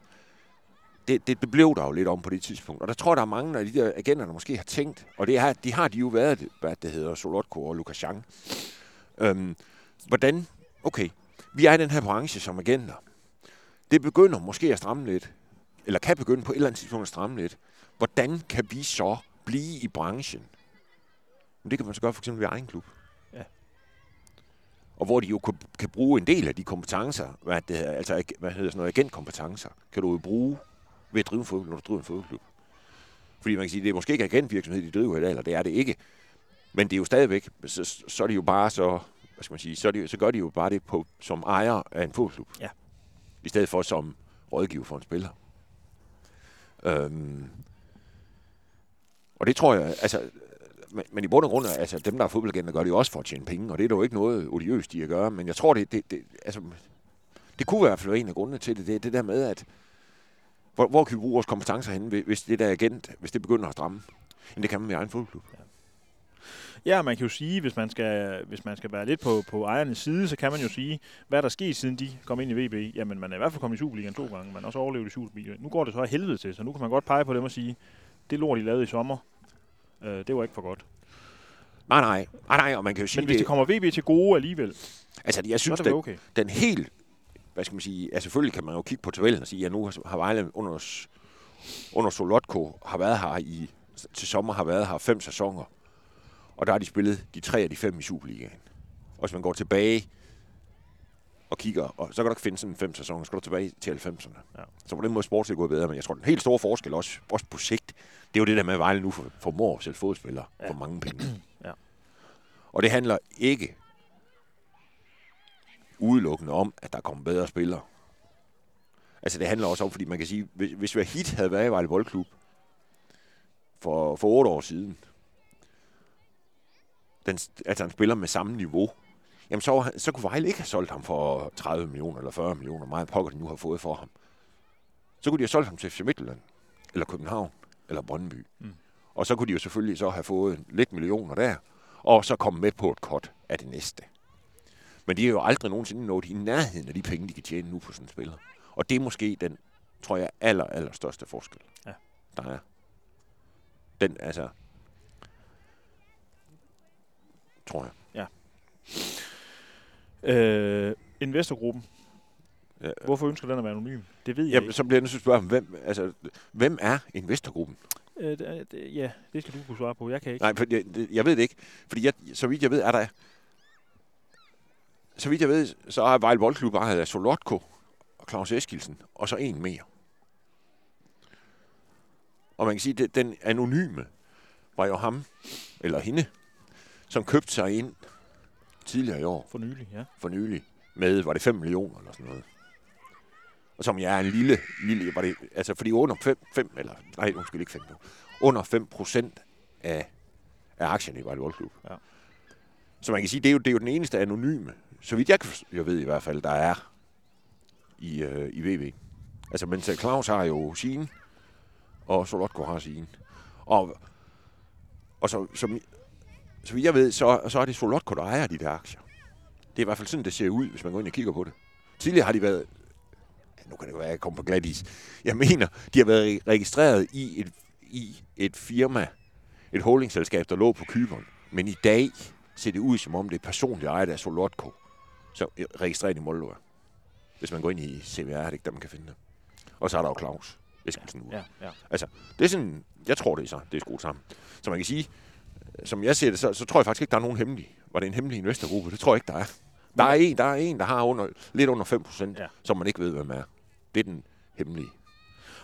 det, det, det blev der jo lidt om på det tidspunkt. Og der tror jeg, der er mange af de der agenter, der måske har tænkt, og det er, de har de jo været, hvad det hedder, Solotko og Lukasjan. Øhm, hvordan, okay, vi er i den her branche som agenter. Det begynder måske at stramme lidt, eller kan begynde på et eller andet tidspunkt at stramme lidt. Hvordan kan vi så blive i branchen? Men det kan man så gøre for eksempel ved egen klub. Ja. Og hvor de jo kan, kan bruge en del af de kompetencer, hvad det hedder, altså hvad hedder sådan noget, agentkompetencer, kan du jo bruge ved at drive en fodbold, når du driver en fodboldklub. Fordi man kan sige, det er måske ikke agentvirksomhed, de driver i dag, eller det er det ikke. Men det er jo stadigvæk, så, så er de jo bare så, hvad skal man sige, så, er de, så gør de jo bare det på, som ejer af en fodboldklub. Ja. I stedet for som rådgiver for en spiller. Øhm, og det tror jeg, altså, men, men i bund og grund, altså dem, der er fodboldagenter, gør det jo også for at tjene penge, og det er jo ikke noget odiøst i at gøre, men jeg tror, det, det, det altså, det kunne i hvert fald være en af grundene til det, det er det der med, at hvor, hvor kan vi bruge vores kompetencer henne, hvis- hvis det der agent, hvis det begynder at stramme? Jamen, det kan man med egen fodboldklub. Ja, man kan jo sige, hvis man skal, hvis man skal være lidt på, på ejernes side, så kan man jo sige, hvad er der sket, siden de kom ind i VB? Jamen, man er i hvert fald kommet i Superligaen to gange, man har også overlevet i Superligaen. Nu går det så af helvede til, så nu kan man godt pege på dem og sige, det lort, de lavede i sommer, øh, det var ikke for godt. Nej, nej, nej, nej, og man kan jo sige, Men hvis det kommer VB til gode alligevel, altså, jeg så er synes, det den, okay. den helt, hvad skal man sige, altså selvfølgelig kan man jo kigge på tabellen og sige, at nu har Vejle under, under Solotko har været her i, til sommer har været her fem sæsoner, og der har de spillet de tre af de fem i Superligaen. Og hvis man går tilbage og kigger, og så kan du ikke finde sådan fem sæsoner, så skal du tilbage til 90'erne. Ja. Så på den måde sport er gået bedre, men jeg tror, den helt store forskel også, også på sigt, det er jo det der med, at Vejle nu for- formår at sælge fodspillere ja. for mange penge. Ja. Og det handler ikke udelukkende om, at der kommer bedre spillere. Altså det handler også om, fordi man kan sige, hvis, hvis vi hit havde været i Vejle Boldklub for, for otte år siden, den, altså en spiller med samme niveau, jamen så, så kunne Vejle ikke have solgt ham for 30 millioner eller 40 millioner, meget pokker de nu har fået for ham. Så kunne de have solgt ham til FC Midtjylland, eller København, eller Brøndby. Mm. Og så kunne de jo selvfølgelig så have fået lidt millioner der, og så komme med på et kort af det næste. Men de er jo aldrig nogensinde nået i nærheden af de penge, de kan tjene nu på sådan en spiller. Og det er måske den, tror jeg, aller, aller største forskel, Ja. der er. Den, altså, tror jeg. Øh, investorgruppen, Ja. hvorfor ønsker den at være anonym? Det ved jeg Jamen, ikke. så bliver jeg nødt til at spørge, hvem, altså, hvem er investorgruppen? Øh, det, det, ja, det skal du kunne svare på. Jeg kan ikke. Nej, for jeg, det- jeg ved det ikke. Fordi jeg, så vidt jeg ved, er der... Så vidt jeg ved, så er Vejle Boldklub bare af Solotko og Claus Eskilsen, og så en mere. Og man kan sige, at den anonyme var jo ham, eller hende, som købte sig ind tidligere i år, For nylig, ja. for nylig, med, var det 5 millioner eller sådan noget. Og som jeg er en lille, lille, var det, altså fordi under 5, 5 eller, nej, undskyld ikke 5, under 5 procent af, af aktierne i Vejle Boldklub. Ja. Så man kan sige, det er jo, det er jo den eneste anonyme, så vidt jeg, jeg ved i hvert fald, der er i, øh, i VV. Altså, mens Claus har jo sin, og Solotko har sin. Og, og så, som, så jeg ved, så, så er det Solotko, der ejer de der aktier. Det er i hvert fald sådan, det ser ud, hvis man går ind og kigger på det. Tidligere har de været, ja, nu kan det være, at jeg kommer på glat is. Jeg mener, de har været re- registreret i et, i et firma, et holdingselskab, der lå på Kyberen. Men i dag ser det ud, som om det er personligt ejet af Solotko, så registreret i Moldova. Hvis man går ind i CVR, er det ikke der, man kan finde det. Og så er der jo Claus Eskelsen Ja, ja. Altså, det er sådan, jeg tror det er så, det er skruet sammen. Så man kan sige, som jeg ser det, så, så tror jeg faktisk ikke, der er nogen hemmelig. Var det en hemmelig investorgruppe? Det tror jeg ikke, der er. Der er en, der, er en, der har under, lidt under 5 procent, Ja. ja. som man ikke ved, hvem er. Det er den hemmelige.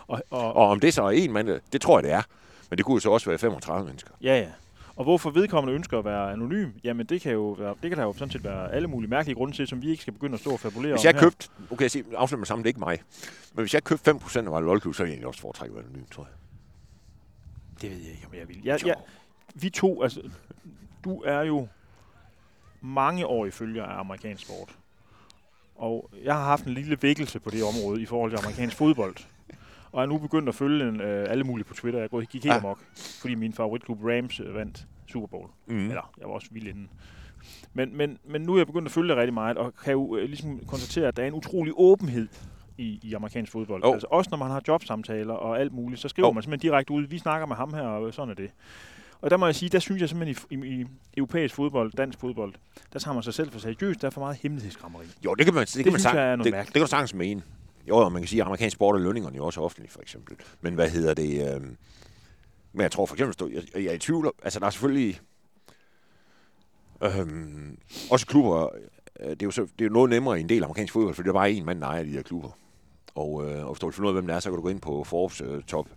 Og, og, Og om det så er en mand, det tror jeg, det er. Men det kunne jo så også være 35 mennesker. Ja, ja. Og hvorfor vedkommende ønsker at være anonym, jamen det kan jo være, det kan der jo sådan set være alle mulige mærkelige grunde til, som vi ikke skal begynde at stå og fabulere Hvis jeg købte, okay, jeg siger, afslutte med sammen, det er ikke mig. Men hvis jeg købte 5 procent af Vejle Lolklub, så ville jeg egentlig også foretrække at være anonym, tror jeg. Det ved jeg ikke, om jeg vil. Jeg, jeg, vi to, altså, du er jo mange år i følger af amerikansk sport. Og jeg har haft en lille vækkelse på det område i forhold til amerikansk fodbold. Og er nu begyndt at følge en, øh, alle mulige på Twitter. Jeg gik helt amok, fordi min favoritklub Rams øh, vandt Super Bowl. Mm. Eller, jeg var også vild inden. Men, men, men nu er jeg begyndt at følge det rigtig meget, og kan jo øh, ligesom konstatere, at der er en utrolig åbenhed i, i amerikansk fodbold. Jo. Altså også når man har jobsamtaler og alt muligt, så skriver Jo. man simpelthen direkte ud, vi snakker med ham her, og sådan er det. Og der må jeg sige, der synes jeg simpelthen i, i, i europæisk fodbold, dansk fodbold, der tager man sig selv for seriøst, der er for meget hemmelighedskrammeri. Jo, det kan man, det kan Det man jeg er noget det, det, mærkeligt. kan du sagtens mene. Jo, og man kan sige, at amerikansk sport er lønningerne jo også offentlige, for eksempel. Men hvad hedder det? Øh, men jeg tror for eksempel, jeg, jeg er i tvivl, altså der er selvfølgelig øhm, også klubber, øh, det er, jo så, det er jo noget nemmere i en del amerikansk fodbold, fordi der er bare en mand, der ejer de der klubber. Og, øh, og hvis du vil finde ud af, hvem det er, så kan du gå ind på Forbes øh, top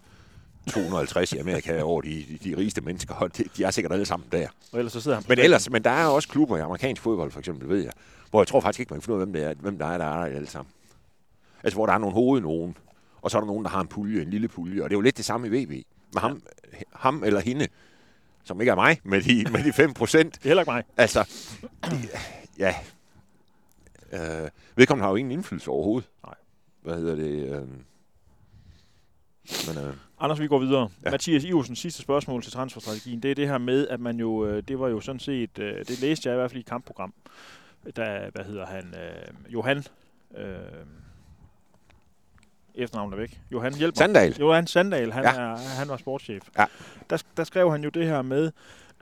250 i Amerika over de, de, de rigeste mennesker, og de, de er sikkert alle sammen der. Og ellers så sidder han Men ellers, men der er også klubber i amerikansk fodbold, for eksempel, ved jeg, hvor jeg tror faktisk ikke, man kan finde ud af, hvem, det er, hvem der er, der er der alle sammen. Altså, hvor der er nogle hoved nogen, og så er der nogen, der har en pulje, en lille pulje, og det er jo lidt det samme i VB. Med ham, ham eller hende, som ikke er mig, med de, med de 5 procent. Er heller ikke mig. Altså, de, ja. Øh, vedkommende har jo ingen indflydelse overhovedet. Nej. Hvad hedder det? Øh, men, øh, Anders, vi går videre. Ja. Mathias Iversen, sidste spørgsmål til transferstrategien, det er det her med, at man jo, øh, det var jo sådan set, øh, det læste jeg i hvert fald i et kampprogram, der, hvad hedder han, øh, Johan, øh, efternavnet er væk, Johan hjælp mig. Sandal. Johan Sandal, han, ja. Er, han var sportschef. Ja. Der, der skrev han jo det her med,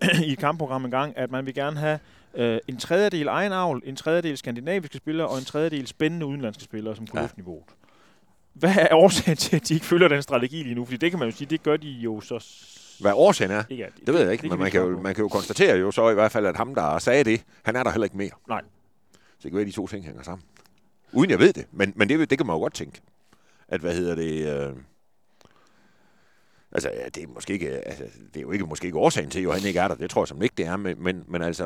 <clears throat> i et kampprogram en gang, at man vil gerne have øh, en tredjedel egen avl, en tredjedel skandinaviske spillere og en tredjedel spændende udenlandske spillere som på Ja. luftniveauet. Hvad er årsagen til, at de ikke følger den strategi lige nu? Fordi det kan man jo sige, det gør de jo så... hvad årsagen er, Ikke, at- det ved jeg ikke, det men man kan, jo, man kan jo konstatere jo så i hvert fald, at ham, der sagde det, han er der heller ikke mere. Nej. Så det kan være, at de to ting hænger sammen. Uden jeg ved det, men, men det, det kan man jo godt tænke. At hvad hedder det... Øh, altså, ja, det er, måske ikke, altså, det er jo ikke, måske ikke årsagen til, at han ikke er der. Det tror jeg som ikke, det er. Men, men, men altså,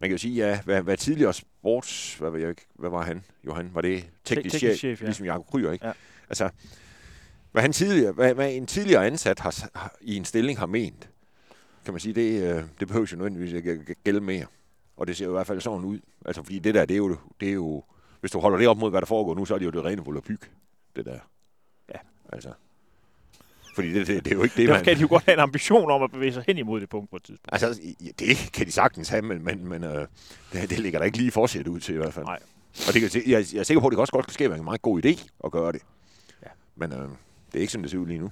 man kan jo sige, ja, hvad, hvad tidligere sports... Hvad, jeg, hvad var han, Johan? Var det teknisk, teknisk chef, chef, ja. Ligesom Jacob Kryer, ikke? Ja. Altså, hvad, han tidligere, hvad, hvad en tidligere ansat har, har, i en stilling har ment, kan man sige, det, øh, det behøver jo nødvendigvis ikke at gælde mere. Og det ser jo i hvert fald sådan ud. Altså, fordi det der, det er jo, det er jo hvis du holder det op mod, hvad der foregår nu, så er det jo det rene volapyk, det der. Ja. Altså. Fordi det, det, det er jo ikke det, man... kan de jo godt have en ambition om at bevæge sig hen imod det punkt på et tidspunkt. Altså, det kan de sagtens have, men, men, men øh, det, det ligger der ikke lige forsæt ud til i hvert fald. Nej. Og det kan, jeg, jeg er sikker på, at det også godt kan ske være en meget god idé at gøre det. Men øh, det er ikke som det ser ud lige nu.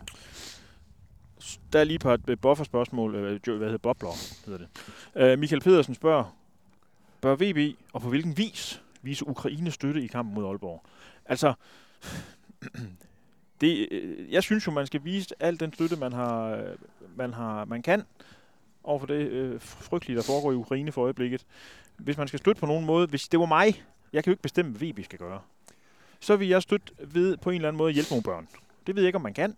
Der er lige på et øh, bufferspørgsmål, øh, hvad hedder bobler, hedder det. Øh, Michael Pedersen spørger, bør VB og på hvilken vis vise Ukraine støtte i kampen mod Aalborg? Altså, <clears throat> det, øh, jeg synes jo, man skal vise al den støtte, man har, øh, man har, man kan over for det øh, frygtelige, der foregår i Ukraine for øjeblikket. Hvis man skal støtte på nogen måde, hvis det var mig, jeg kan jo ikke bestemme, hvad VB skal gøre, så vil jeg støtte ved på en eller anden måde at hjælpe nogle børn. Det ved jeg ikke, om man kan.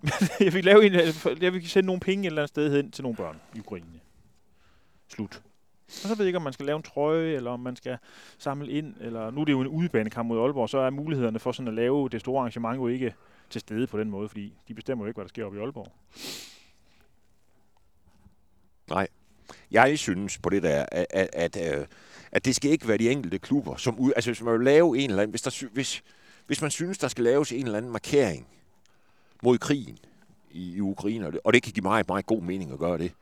Men <laughs> jeg vil, lave en, øh, jeg vil sende nogle penge et eller andet sted hen til nogle børn i Ukraine. Slut. Og så ved jeg ikke, om man skal lave en trøje, eller om man skal samle ind, eller nu er det jo en udebanekamp mod Aalborg, så er mulighederne for sådan at lave det store arrangement jo ikke til stede på den måde, fordi de bestemmer jo ikke, hvad der sker oppe i Aalborg. Nej. Jeg synes på det der, at, at, at, øh, at det skal ikke være de enkelte klubber, som ud, altså hvis man vil lave en eller anden, hvis, der, hvis, hvis man synes, der skal laves en eller anden markering mod krigen i, i Ukraine, og det, og det kan give meget, meget god mening at gøre det,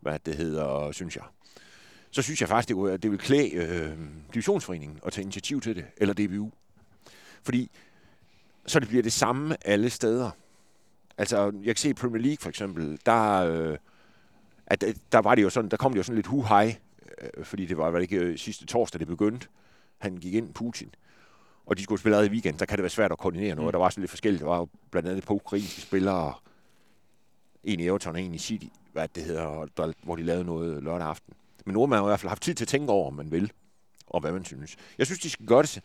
hvad det hedder, synes jeg. Så synes jeg faktisk, det det vil klæde øh, divisionsforeningen at tage initiativ til det, eller DBU. Fordi så det bliver det samme alle steder. Altså, jeg kan se i Premier League for eksempel, der, øh, at der var det jo sådan, der kom det jo sådan lidt hu hej fordi det var vel ikke øh, sidste torsdag, det begyndte. Han gik ind, Putin, og de skulle spille ad i weekend, så kan det være svært at koordinere noget. Mm. Der var sådan lidt forskelligt. Der var jo blandt andet på ukrainske spillere, en i Everton og en i City, hvad det hedder, der, hvor de lavede noget lørdag aften. Men nu har i hvert fald haft tid til at tænke over, om man vil, og hvad man synes. Jeg synes, de skal gøre det,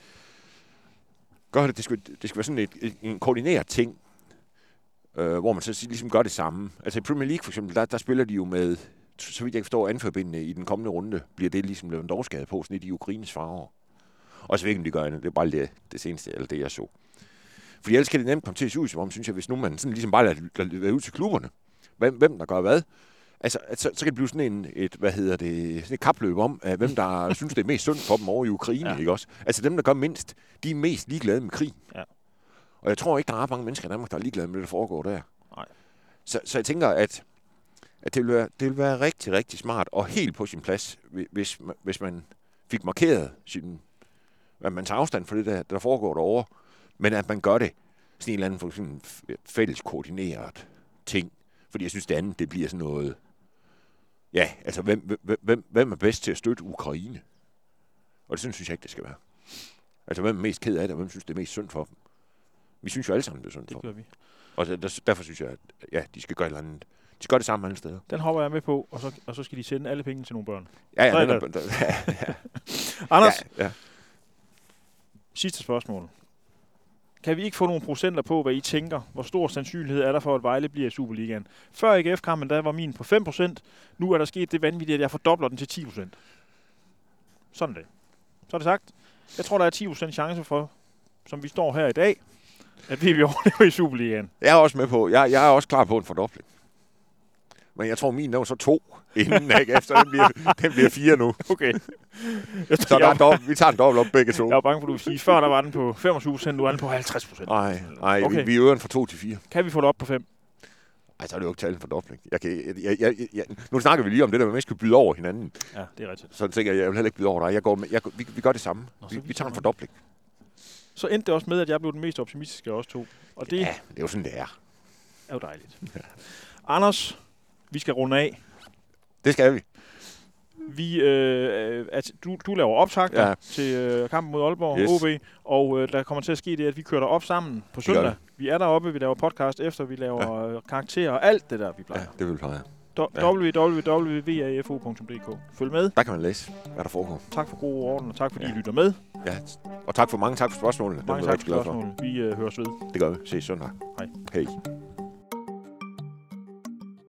gøre det, det skal, det skal være sådan et, et, en koordineret ting, øh, hvor man så ligesom gør det samme. Altså i Premier League for eksempel, der, der spiller de jo med, så vidt jeg forstår, anførbindene i den kommende runde, bliver det ligesom Lewandowski på, sådan lidt i Ukraines farver. Og så ved ikke, om de gør andet. Det er bare det, det seneste, eller det jeg så. Fordi ellers kan det nemt komme til at se ud, som om, synes jeg, hvis nu man sådan ligesom bare lader lader ud til klubberne, hvem, hvem der gør hvad, altså, altså, så kan det blive sådan en, et, hvad hedder det, sådan et kapløb om, uh, hvem der <laughs> synes, det er mest sundt for dem over i Ukraine, Ja. ja. ikke også? Altså dem, der gør mindst, de er mest ligeglade med krig. Ja. Og jeg tror ikke, der er ret mange mennesker i Danmark, der er ligeglade med det, der foregår der. Nej. Så, så jeg tænker, at, at det, vil være, det vil være rigtig, rigtig smart og helt på sin plads, hvi- hvis, hvis man fik markeret sin, at man tager afstand for det, der, der foregår derovre, men at man gør det sådan en eller anden for f- fælles koordineret ting. Fordi jeg synes, det andet, det bliver sådan noget... Ja, altså, hvem, hvem, hvem, er bedst til at støtte Ukraine? Og det sådan synes jeg ikke, det skal være. Altså, hvem er mest ked af det, og hvem synes, det er mest synd for dem? Vi synes jo alle sammen, det er synd for Det dem. gør vi. Og derfor synes jeg, at ja, de skal gøre et eller andet. De gøre det samme alle steder. Den hopper jeg med på, og så, og så skal de sende alle pengene til nogle børn. Ja, ja, den er, der, <laughs> ja, ja, Anders, ja. ja, sidste spørgsmål. Kan vi ikke få nogle procenter på, hvad I tænker? Hvor stor sandsynlighed er der for, at Vejle bliver i Superligaen? Før AGF-kampen, der var min på 5%. Nu er der sket det vanvittige, at jeg fordobler den til 10%. Sådan det. Så er det sagt. Jeg tror, der er 10% chance for, som vi står her i dag, at vi vil overleve <laughs> i Superligaen. Jeg er også med på, jeg, jeg er også klar på en fordobling. Men jeg tror, min er så to inden, ikke? Efter den bliver, den bliver fire nu. <laughs> Okay. Jeg, Så der er dobbelt, vi tager en dobbelt op begge to. jeg var bange for, at du ville sige, før der var den på 25%, nu er den på 50%. Nej, nej, Okay. vi, vi øger den fra to til fire. Kan vi få det op på 5? Ej, så er det jo ikke tale en fordobling. Jeg kan, jeg, jeg, jeg, jeg, nu snakker vi lige om det der, med, at man skal byde over hinanden. Ja, det er rigtigt. Så tænker jeg, jeg vil heller ikke byde over dig. Jeg går med, jeg, vi, vi gør det samme. Nå, Vi, vi vi tager en tager- fordobling. Så endte det også med, at jeg blev den mest optimistiske af os to. Og det Ja, det er jo sådan, det er. er jo dejligt. <laughs> Anders, vi skal runde af. Det skal vi. Vi, øh, at du, du laver optagter ja. Ja. til øh, kampen mod Aalborg Yes. OB, og øh, der kommer til at ske det, at vi kører op sammen på søndag. Vi er deroppe, vi laver podcast efter, vi laver ja. karakterer og alt det der, vi Ja, plejer. det vil vi pleje. Ja. Ja. www.vafo.dk Følg med. Der kan man læse, hvad der foregår. Tak for gode orden, og tak fordi Ja. I lytter med. Ja. Og tak for mange tak for spørgsmålene. Mange tak for spørgsmålet. Vi øh, høres ved. Det gør vi. Ses søndag. Hej. Hej.